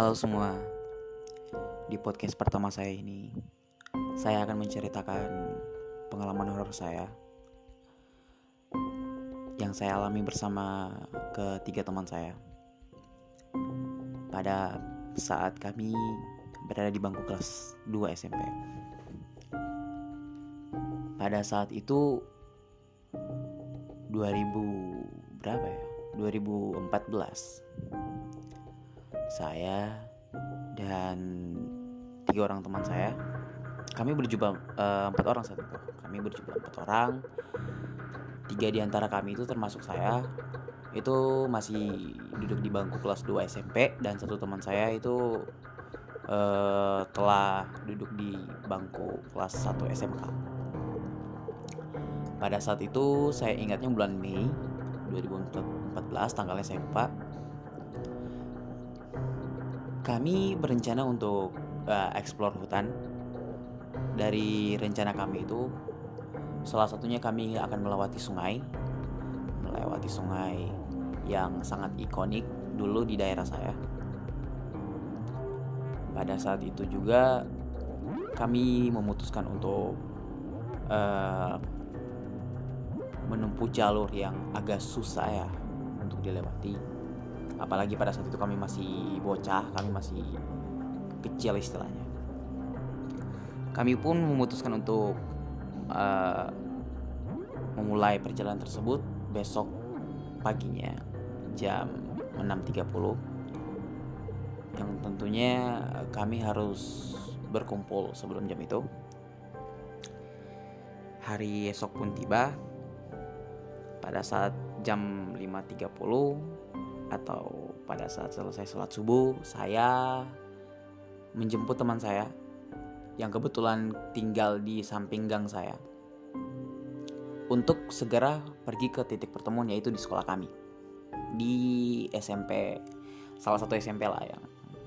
Halo semua, di podcast pertama saya ini, saya akan menceritakan pengalaman horor saya yang saya alami bersama ketiga teman saya pada saat kami berada di bangku kelas 2 SMP. Pada saat itu 2000 berapa ya? 2014 saya dan tiga orang teman saya. Kami berjumpa uh, empat orang saat itu kami berjumpa empat orang. Tiga di antara kami itu termasuk saya. Itu masih duduk di bangku kelas 2 SMP dan satu teman saya itu uh, telah duduk di bangku kelas 1 SMK pada saat itu saya ingatnya bulan Mei 2014 tanggalnya saya lupa kami berencana untuk uh, explore hutan. Dari rencana kami itu, salah satunya kami akan melewati sungai, melewati sungai yang sangat ikonik dulu di daerah saya. Pada saat itu juga kami memutuskan untuk uh, menempuh jalur yang agak susah ya untuk dilewati apalagi pada saat itu kami masih bocah kami masih kecil istilahnya. Kami pun memutuskan untuk uh, memulai perjalanan tersebut besok paginya jam 6.30 yang tentunya kami harus berkumpul sebelum jam itu. Hari esok pun tiba. Pada saat jam 5.30 atau pada saat selesai sholat subuh saya menjemput teman saya yang kebetulan tinggal di samping gang saya untuk segera pergi ke titik pertemuan yaitu di sekolah kami. Di SMP salah satu SMP lah yang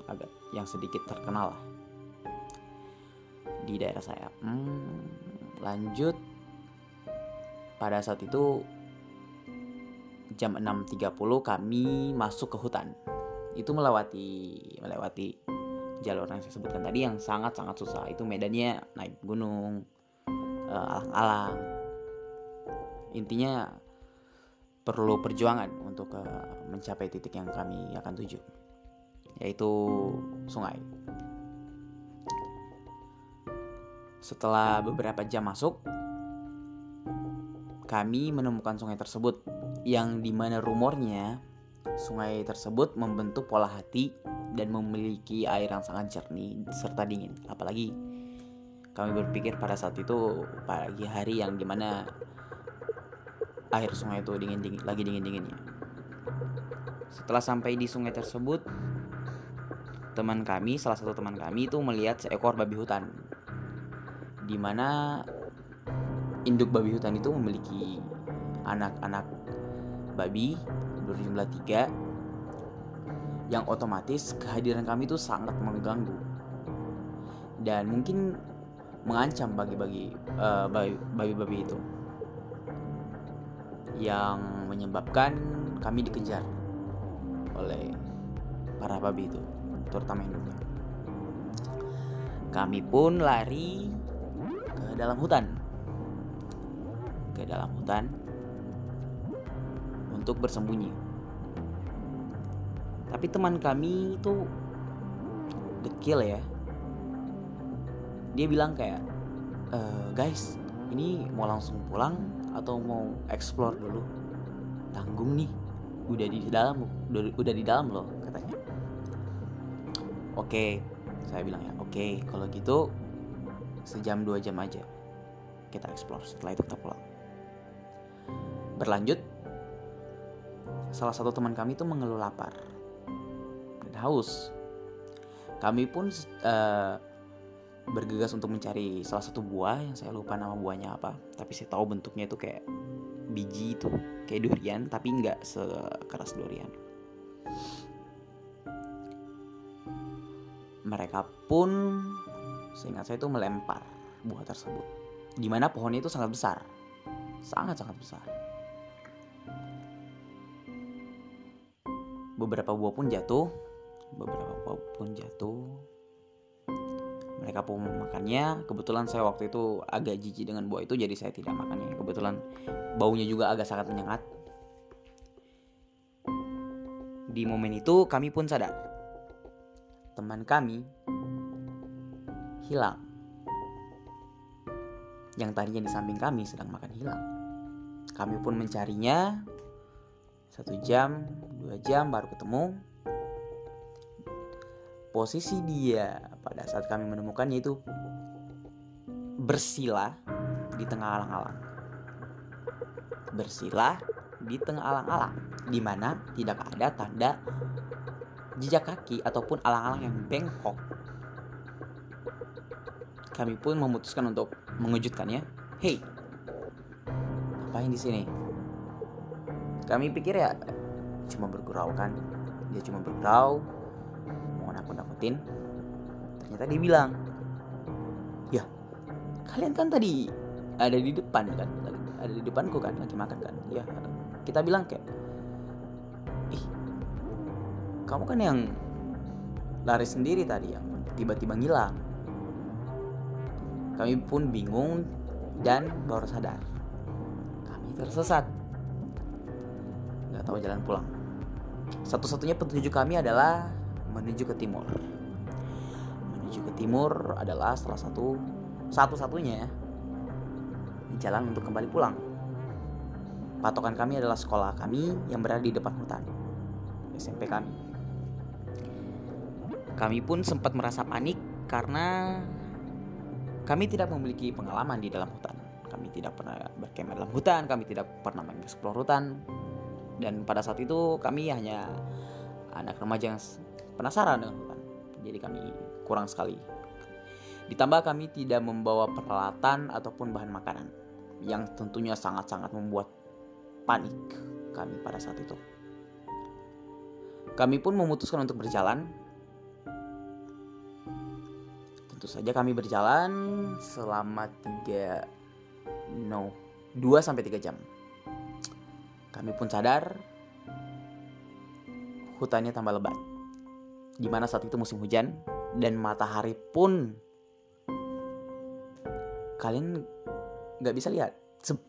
agak yang sedikit terkenal lah di daerah saya. Hmm, lanjut. Pada saat itu jam 6.30 kami masuk ke hutan. Itu melewati melewati jalur yang saya sebutkan tadi yang sangat-sangat susah. Itu medannya naik gunung, eh, alang-alang. Intinya perlu perjuangan untuk uh, mencapai titik yang kami akan tuju, yaitu sungai. Setelah beberapa jam masuk, kami menemukan sungai tersebut yang di mana rumornya sungai tersebut membentuk pola hati dan memiliki air yang sangat jernih serta dingin. Apalagi kami berpikir pada saat itu pagi hari yang di mana air sungai itu dingin dingin lagi dingin dinginnya. Setelah sampai di sungai tersebut, teman kami, salah satu teman kami itu melihat seekor babi hutan, di mana induk babi hutan itu memiliki anak-anak babi berjumlah tiga yang otomatis kehadiran kami itu sangat mengganggu. Dan mungkin mengancam bagi-bagi uh, babi-babi itu. Yang menyebabkan kami dikejar oleh para babi itu terutama induknya. Kami pun lari ke dalam hutan. Ke dalam hutan untuk bersembunyi. Tapi teman kami itu dekil ya. Dia bilang kayak, e, guys, ini mau langsung pulang atau mau explore dulu? Tanggung nih, udah di dalam, udah, udah di dalam loh katanya. Oke, saya bilang ya, oke, kalau gitu sejam dua jam aja kita explore. Setelah itu kita pulang. Berlanjut, salah satu teman kami itu mengeluh lapar dan haus. Kami pun uh, bergegas untuk mencari salah satu buah yang saya lupa nama buahnya apa, tapi saya tahu bentuknya itu kayak biji itu, kayak durian, tapi nggak sekeras durian. Mereka pun seingat saya itu melempar buah tersebut. Di mana pohonnya itu sangat besar, sangat-sangat besar. Beberapa buah pun jatuh. Beberapa buah pun jatuh. Mereka pun memakannya kebetulan saya waktu itu agak jijik dengan buah itu jadi saya tidak makannya kebetulan baunya juga agak sangat menyengat. Di momen itu kami pun sadar. Teman kami hilang. Yang tadinya di samping kami sedang makan hilang. Kami pun mencarinya satu jam dua jam baru ketemu. Posisi dia pada saat kami menemukannya itu bersila di tengah alang-alang. Bersila di tengah alang-alang di mana tidak ada tanda jejak kaki ataupun alang-alang yang bengkok. Kami pun memutuskan untuk mengejutkannya. Hey ngapain di sini kami pikir ya cuma bergurau kan? Dia cuma bergurau mau nakut-nakutin. Ternyata dia bilang ya kalian kan tadi ada di depan kan? Ada di depanku kan? Lagi makan kan? Ya kita bilang kayak ih kamu kan yang lari sendiri tadi yang tiba-tiba ngilang. Kami pun bingung dan baru sadar kami tersesat nggak tahu jalan pulang. Satu-satunya petunjuk kami adalah menuju ke timur. Menuju ke timur adalah salah satu satu-satunya jalan untuk kembali pulang. Patokan kami adalah sekolah kami yang berada di depan hutan SMP kami. Kami pun sempat merasa panik karena kami tidak memiliki pengalaman di dalam hutan. Kami tidak pernah berkemah dalam hutan kami tidak pernah mengeksplor hutan dan pada saat itu kami hanya anak remaja yang penasaran dengan hutan. Jadi kami kurang sekali. Ditambah kami tidak membawa peralatan ataupun bahan makanan yang tentunya sangat-sangat membuat panik kami pada saat itu. Kami pun memutuskan untuk berjalan. Tentu saja kami berjalan selama 3 no 2 sampai 3 jam kami pun sadar hutannya tambah lebat. Di mana saat itu musim hujan dan matahari pun kalian nggak bisa lihat.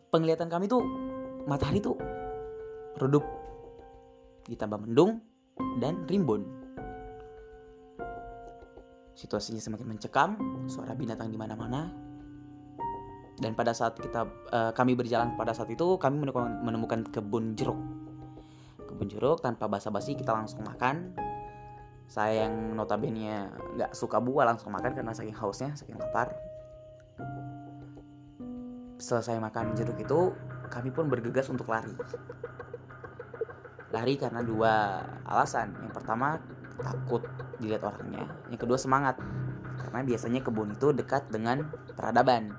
Penglihatan kami tuh matahari tuh redup ditambah mendung dan rimbun. Situasinya semakin mencekam, suara binatang di mana-mana, dan pada saat kita uh, kami berjalan pada saat itu kami menemukan, menemukan kebun jeruk. Kebun jeruk tanpa basa-basi kita langsung makan. Saya yang notabene nggak suka buah langsung makan karena saking hausnya saking lapar. Selesai makan jeruk itu kami pun bergegas untuk lari. Lari karena dua alasan. Yang pertama takut dilihat orangnya. Yang kedua semangat. Karena biasanya kebun itu dekat dengan peradaban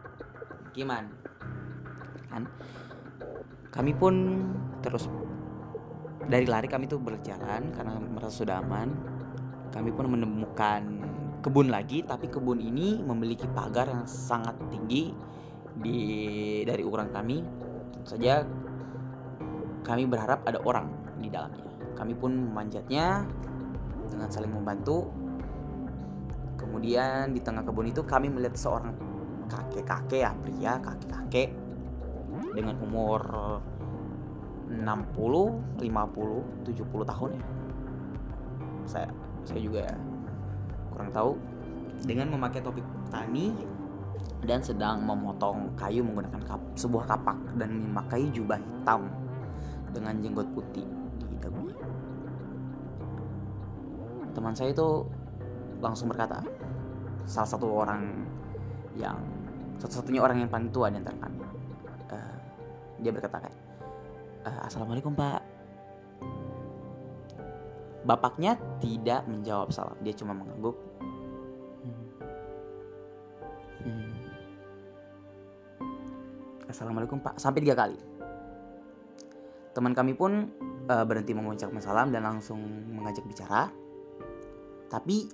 pemukiman kan? Kami pun terus dari lari kami tuh berjalan karena merasa sudah aman. Kami pun menemukan kebun lagi tapi kebun ini memiliki pagar yang sangat tinggi di dari ukuran kami. Tentu saja kami berharap ada orang di dalamnya. Kami pun memanjatnya dengan saling membantu. Kemudian di tengah kebun itu kami melihat seorang kakek-kakek ya pria kakek-kakek dengan umur 60, 50, 70 tahun ya. Saya saya juga kurang tahu dengan memakai topik tani dan sedang memotong kayu menggunakan kap, sebuah kapak dan memakai jubah hitam dengan jenggot putih di dagunya. Teman saya itu langsung berkata, salah satu orang yang satu-satunya orang yang paling tua di antara kami. Uh, dia berkata kayak, uh, Assalamualaikum pak. Bapaknya tidak menjawab salam, dia cuma mengangguk. Hmm. Assalamualaikum pak, sampai tiga kali. Teman kami pun uh, berhenti mengucapkan salam dan langsung mengajak bicara. Tapi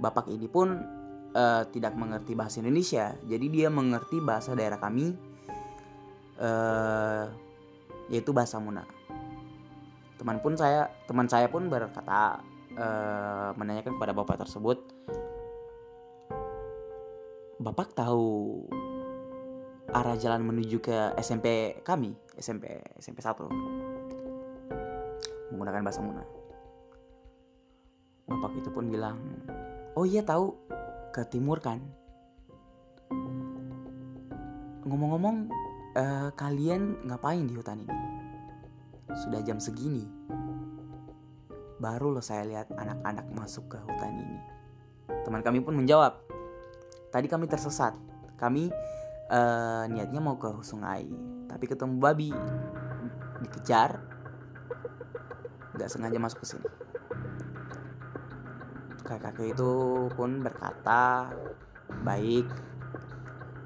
bapak ini pun uh, tidak mengerti bahasa Indonesia, jadi dia mengerti bahasa daerah kami, uh, yaitu bahasa Muna. Teman pun saya, teman saya pun berkata uh, menanyakan kepada bapak tersebut bapak tahu arah jalan menuju ke SMP kami SMP SMP 1 menggunakan bahasa Muna bapak itu pun bilang oh iya tahu ke timur kan? Ngomong-ngomong uh, kalian ngapain di hutan ini? Sudah jam segini. Baru loh saya lihat anak-anak masuk ke hutan ini. Teman kami pun menjawab tadi kami tersesat. Kami uh, niatnya mau ke sungai tapi ketemu babi. Dikejar. Nggak sengaja masuk ke sini kakek itu pun berkata baik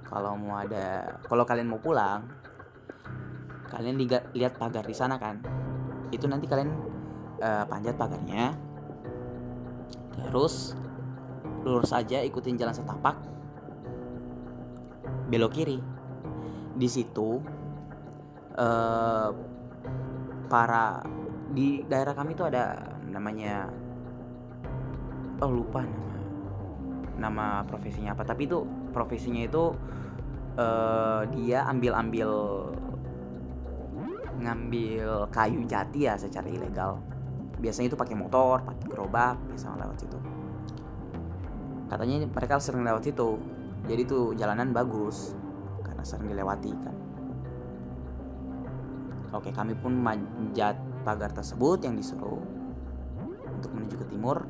kalau mau ada kalau kalian mau pulang kalian lihat lihat pagar di sana kan? Itu nanti kalian uh, panjat pagarnya. Terus lurus aja ikutin jalan setapak belok kiri. Di situ uh, para di daerah kami itu ada namanya oh lupa nama nama profesinya apa. Tapi itu profesinya itu uh, dia ambil ambil ngambil kayu jati ya secara ilegal. Biasanya itu pakai motor pakai gerobak biasa lewat situ. Katanya mereka sering lewat situ. Jadi tuh jalanan bagus karena sering dilewati kan. Oke kami pun manjat pagar tersebut yang disuruh untuk menuju ke timur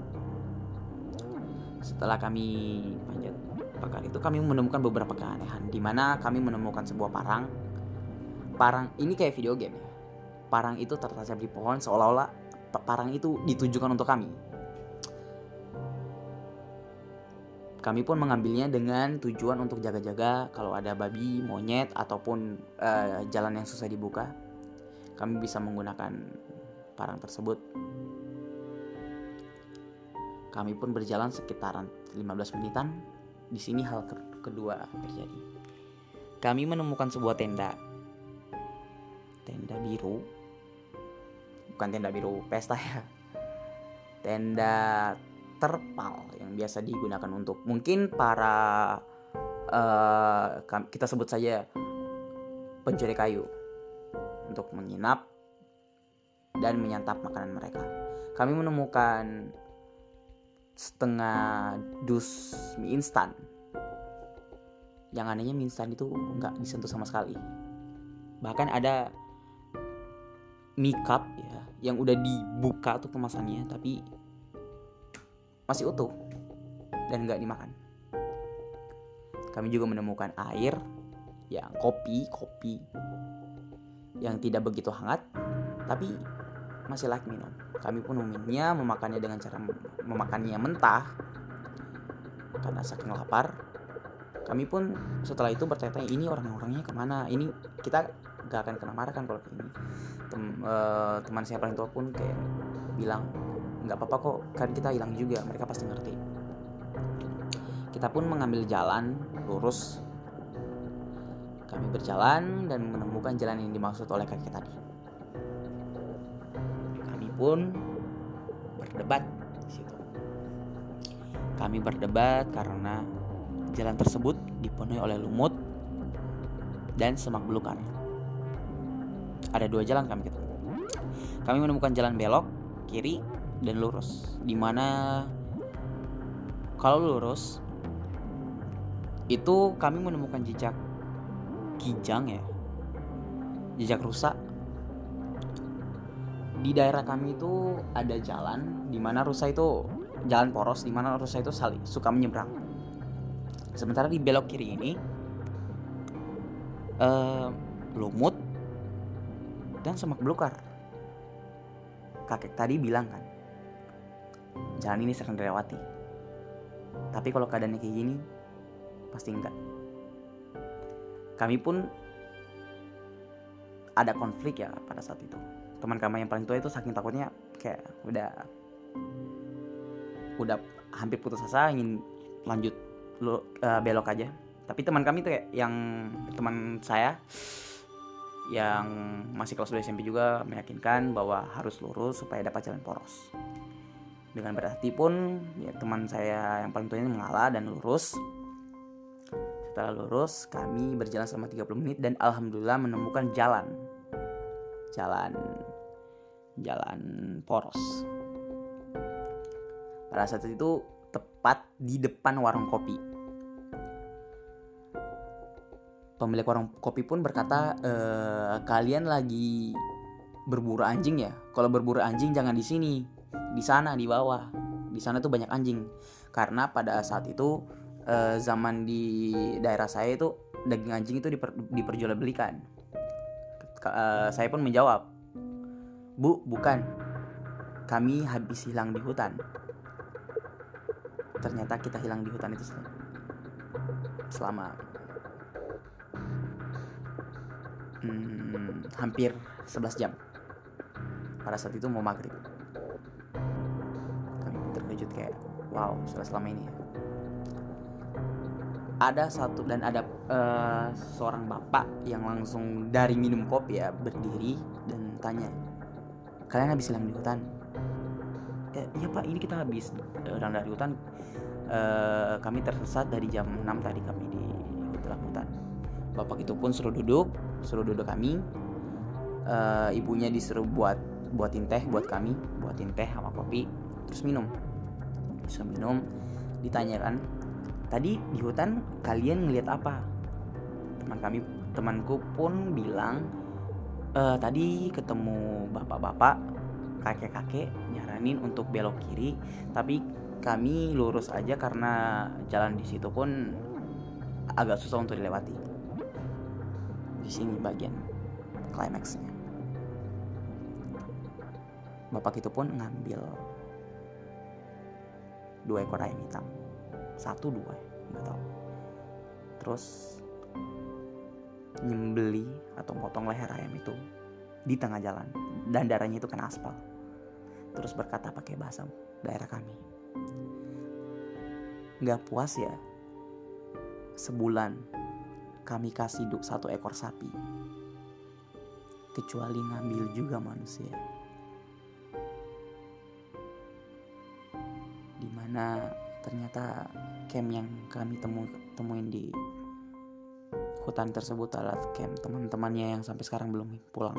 setelah kami panjat pagar itu kami menemukan beberapa keanehan di mana kami menemukan sebuah parang. Parang ini kayak video game ya. Parang itu tertancap di pohon seolah-olah parang itu ditujukan untuk kami. Kami pun mengambilnya dengan tujuan untuk jaga-jaga kalau ada babi, monyet ataupun uh, jalan yang susah dibuka. Kami bisa menggunakan parang tersebut kami pun berjalan sekitaran 15 menitan. Di sini hal kedua terjadi. Kami menemukan sebuah tenda. Tenda biru. Bukan tenda biru pesta ya. Tenda terpal yang biasa digunakan untuk mungkin para uh, kita sebut saja pencuri kayu untuk menginap dan menyantap makanan mereka. Kami menemukan setengah dus mie instan. Yang anehnya mie instan itu nggak disentuh sama sekali. Bahkan ada mie cup ya yang udah dibuka tuh kemasannya tapi masih utuh dan nggak dimakan. Kami juga menemukan air yang kopi kopi yang tidak begitu hangat tapi masih layak minum. Kami pun meminumnya, memakannya dengan cara memakannya mentah karena saking lapar. Kami pun setelah itu bertanya ini orang-orangnya ke mana? Ini kita gak akan kena marah kan kalau ini. Tem, uh, teman saya paling tua pun kayak bilang nggak apa-apa kok kan kita hilang juga mereka pasti ngerti kita pun mengambil jalan lurus kami berjalan dan menemukan jalan yang dimaksud oleh kakek tadi pun berdebat situ. Kami berdebat karena jalan tersebut dipenuhi oleh lumut dan semak belukar. Ada dua jalan kami ketemu. Kami menemukan jalan belok, kiri, dan lurus. Di mana kalau lurus itu kami menemukan jejak kijang ya, jejak rusak di daerah kami itu ada jalan di mana rusa itu jalan poros di mana rusa itu saling suka menyeberang. Sementara di belok kiri ini uh, lumut dan semak belukar. Kakek tadi bilang kan, jalan ini sering dilewati. Tapi kalau keadaannya kayak gini, pasti enggak. Kami pun ada konflik ya pada saat itu teman kami yang paling tua itu saking takutnya kayak udah udah hampir putus asa ingin lanjut lo uh, belok aja. Tapi teman kami tuh kayak yang teman saya yang masih kelas 2 SMP juga meyakinkan bahwa harus lurus supaya dapat jalan poros. Dengan berarti pun ya teman saya yang paling tua mengalah dan lurus. Setelah lurus kami berjalan selama 30 menit dan alhamdulillah menemukan jalan. Jalan jalan poros pada saat itu tepat di depan warung kopi. Pemilik warung kopi pun berkata e, kalian lagi berburu anjing ya? Kalau berburu anjing jangan di sini. Di sana di bawah. Di sana tuh banyak anjing. Karena pada saat itu eh, zaman di daerah saya itu daging anjing itu diper, diperjualbelikan. Eh, saya pun menjawab bu bukan. Kami habis hilang di hutan ternyata kita hilang di hutan itu selama hmm, hampir 11 jam. Pada saat itu mau maghrib. Terkejut kayak wow sudah selama ini ya. Ada satu dan ada uh, seorang bapak yang langsung dari minum kopi ya berdiri dan tanya kalian habis hilang di hutan eh, iya pak ini kita habis hilang dari hutan. Uh, kami tersesat dari jam 6 tadi kami di dalam hutan. Bapak itu pun suruh duduk suruh duduk kami. Uh, ibunya disuruh buat buatin teh buat kami buatin teh sama kopi terus minum. Bisa minum ditanyakan tadi di hutan kalian ngelihat apa? Teman kami temanku pun bilang e, tadi ketemu bapak-bapak kakek-kakek nyaranin untuk belok kiri tapi kami lurus aja karena jalan di situ pun agak susah untuk dilewati. Di sini bagian klimaksnya bapak itu pun ngambil dua ekor ayam hitam. Satu dua nggak tahu. Terus nyembeli atau potong leher ayam itu di tengah jalan. Dan darahnya itu kena aspal terus berkata pakai bahasa daerah kami. Nggak puas ya sebulan kami kasih duk satu ekor sapi. Kecuali ngambil juga manusia. Di mana ternyata camp yang kami temu temuin di hutan tersebut adalah camp teman-temannya yang sampai sekarang belum pulang.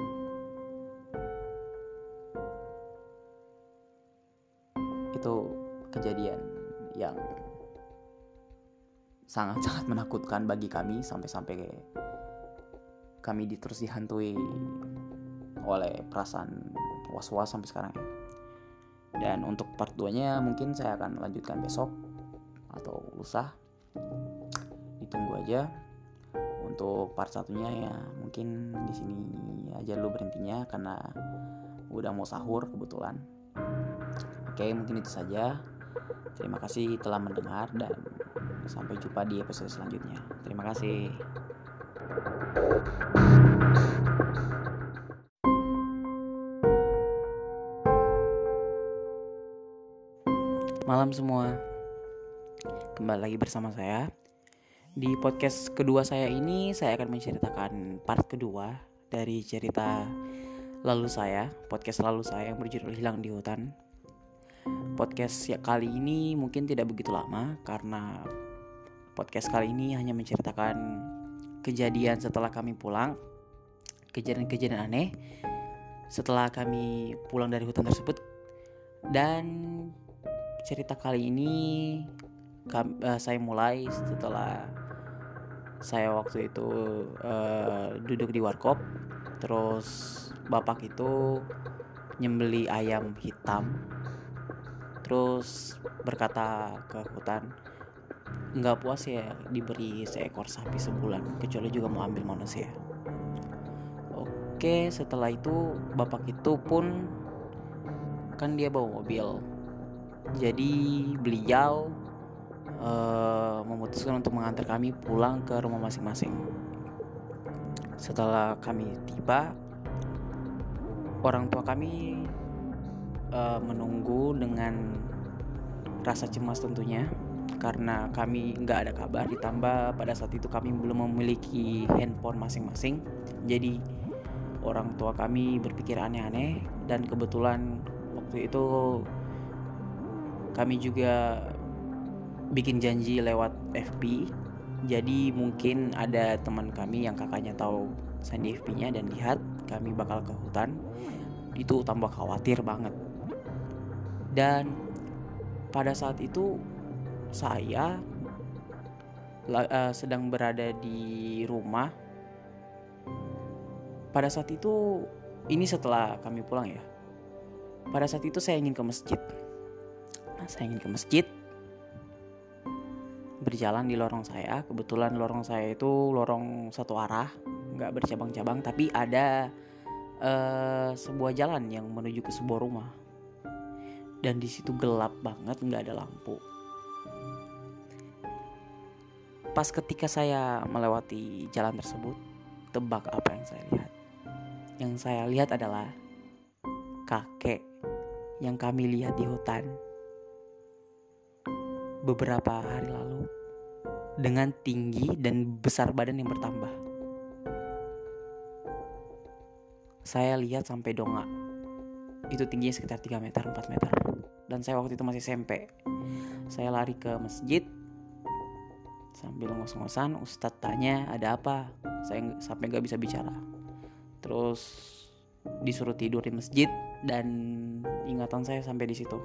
Sangat-sangat menakutkan bagi kami sampai-sampai kami terus dihantui oleh perasaan was-was sampai sekarang ya. Dan untuk part 2 nya mungkin saya akan lanjutkan besok atau lusa. Ditunggu aja. Untuk part satunya ya mungkin di sini aja dulu berhentinya karena udah mau sahur kebetulan. Oke mungkin itu saja. Terima kasih telah mendengar dan sampai jumpa di episode selanjutnya. Terima kasih. Malam semua. Kembali lagi bersama saya. Di podcast kedua saya ini Saya akan menceritakan part kedua Dari cerita Lalu saya Podcast lalu saya yang berjudul Hilang di Hutan. Podcast ya kali ini mungkin tidak begitu lama Karena Podcast kali ini hanya menceritakan Kejadian setelah kami pulang Kejadian-kejadian aneh Setelah kami pulang dari hutan tersebut. Dan cerita kali ini kami, uh, saya mulai setelah saya waktu itu uh, duduk di warkop. Terus bapak itu nyembeli ayam hitam. Terus berkata ke hutan nggak puas ya diberi seekor sapi sebulan kecuali juga mau ambil manusia. Oke setelah itu bapak itu pun kan dia bawa mobil. Jadi beliau uh, memutuskan untuk mengantar kami pulang ke rumah masing-masing. Setelah kami tiba, orang tua kami uh, menunggu dengan rasa cemas tentunya karena kami nggak ada kabar ditambah pada saat itu kami belum memiliki handphone masing-masing. Jadi orang tua kami berpikir aneh-aneh dan kebetulan waktu itu kami juga bikin janji lewat FB jadi mungkin ada teman kami yang kakaknya tahu sandi FB-nya dan lihat kami bakal ke hutan. Itu tambah khawatir banget. Dan pada saat itu saya uh, sedang berada di rumah. Pada saat itu ini setelah kami pulang ya. Pada saat itu saya ingin ke masjid. Nah, saya ingin ke masjid. Berjalan di lorong saya. Kebetulan lorong saya itu lorong satu arah. Nggak bercabang-cabang tapi ada uh, sebuah jalan yang menuju ke sebuah rumah. Dan di situ gelap banget nggak ada lampu pas ketika saya melewati jalan tersebut tebak apa yang saya lihat yang saya lihat adalah kakek yang kami lihat di hutan beberapa hari lalu dengan tinggi dan besar badan yang bertambah. Saya lihat sampai dongak. Itu tingginya sekitar 3 meter, 4 meter. Dan saya waktu itu masih SMP. Saya lari ke masjid sambil ngos-ngosan ustadz tanya ada apa? Saya sampai nggak bisa bicara. Terus disuruh tidur di masjid dan ingatan saya sampai di situ.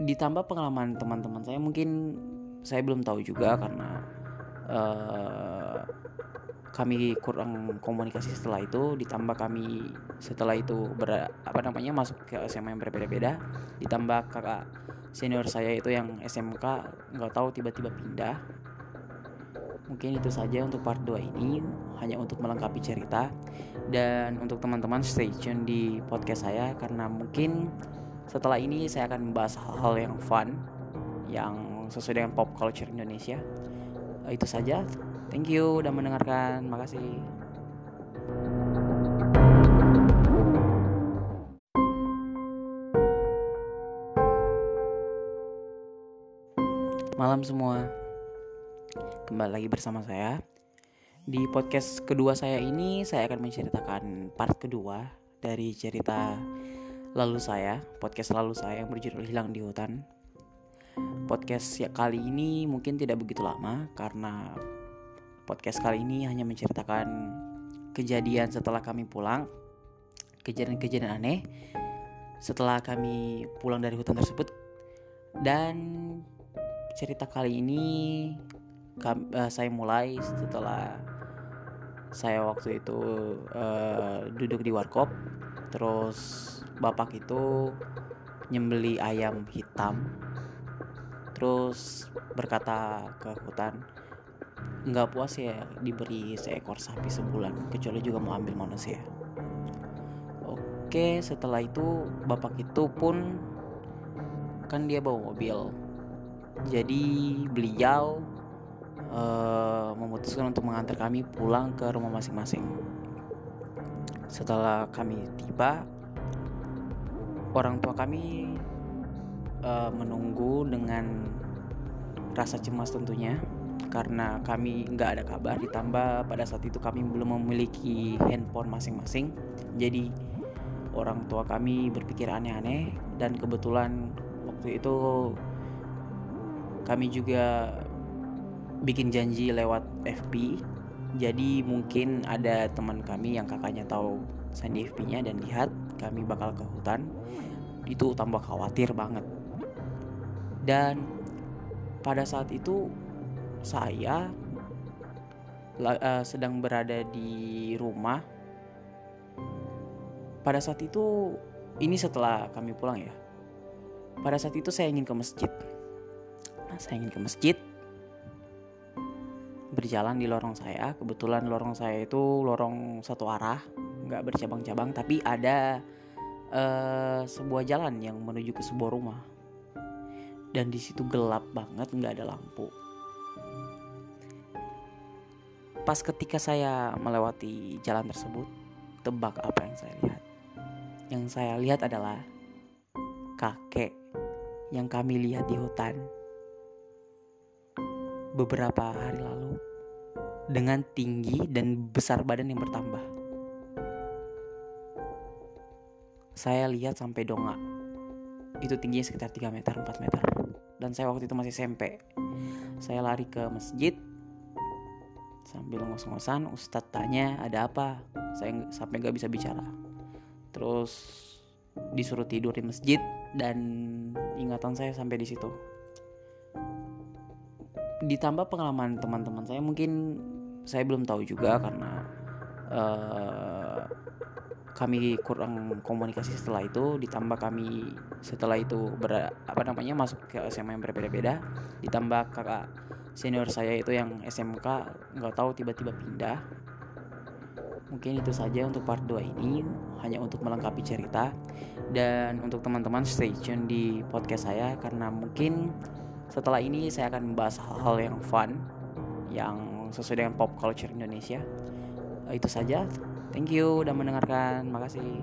Ditambah pengalaman teman-teman saya mungkin saya belum tahu juga karena uh, kami kurang komunikasi setelah itu. Ditambah kami setelah itu ber, apa namanya masuk ke SMA yang berbeda-beda. Ditambah kakak senior saya itu yang SMK nggak tahu tiba-tiba pindah mungkin itu saja untuk part 2 ini hanya untuk melengkapi cerita dan untuk teman-teman stay tune di podcast saya karena mungkin setelah ini saya akan membahas hal-hal yang fun yang sesuai dengan pop culture Indonesia. Itu saja. Thank you udah mendengarkan. Makasih. Malam semua. Kembali lagi bersama saya. Di podcast kedua saya ini saya akan menceritakan part kedua dari cerita lalu saya, podcast lalu saya yang berjudul Hilang di Hutan. Podcast ya kali ini mungkin tidak begitu lama karena podcast kali ini hanya menceritakan kejadian setelah kami pulang, kejadian-kejadian aneh setelah kami pulang dari hutan tersebut dan cerita kali ini uh, saya mulai setelah saya waktu itu uh, duduk di warkop. Terus bapak itu nyembeli ayam hitam. Terus berkata ke hutan nggak puas ya diberi seekor sapi sebulan kecuali juga mau ambil manusia. Oke setelah itu bapak itu pun kan dia bawa mobil jadi beliau uh, memutuskan untuk mengantar kami pulang ke rumah masing-masing. Setelah kami tiba orang tua kami uh, menunggu dengan rasa cemas tentunya. Karena kami nggak ada kabar ditambah pada saat itu kami belum memiliki handphone masing-masing. Jadi orang tua kami berpikir aneh-aneh dan kebetulan waktu itu kami juga bikin janji lewat FB jadi mungkin ada teman kami yang kakaknya tahu sandi FB-nya dan lihat kami bakal ke hutan. Itu tambah khawatir banget. Dan pada saat itu saya uh, sedang berada di rumah. Pada saat itu ini setelah kami pulang ya. Pada saat itu saya ingin ke masjid saya ingin ke masjid. Berjalan di lorong saya. Kebetulan lorong saya itu lorong satu arah. Nggak bercabang-cabang tapi ada uh, sebuah jalan yang menuju ke sebuah rumah. Dan di situ gelap banget nggak ada lampu. Pas ketika saya melewati jalan tersebut tebak apa yang saya lihat. Yang saya lihat adalah kakek yang kami lihat di hutan beberapa hari lalu dengan tinggi dan besar badan yang bertambah. Saya lihat sampai dongak. itu tingginya sekitar 3 meter 4 meter. Dan saya waktu itu masih SMP saya lari ke masjid sambil ngos-ngosan ustadz tanya ada apa? Saya sampai gak bisa bicara. Terus disuruh tidur di masjid dan ingatan saya sampai di situ ditambah pengalaman teman-teman saya mungkin saya belum tahu juga karena uh, kami kurang komunikasi setelah itu ditambah kami setelah itu ber, apa namanya masuk ke SMA yang berbeda-beda ditambah kakak senior saya itu yang SMK nggak tahu tiba-tiba pindah. Mungkin itu saja untuk part 2 ini hanya untuk melengkapi cerita. Dan untuk teman-teman stay tune di podcast saya karena mungkin setelah ini saya akan membahas hal-hal yang fun yang sesuai dengan pop culture Indonesia. Itu saja. Thank you udah mendengarkan. Makasih.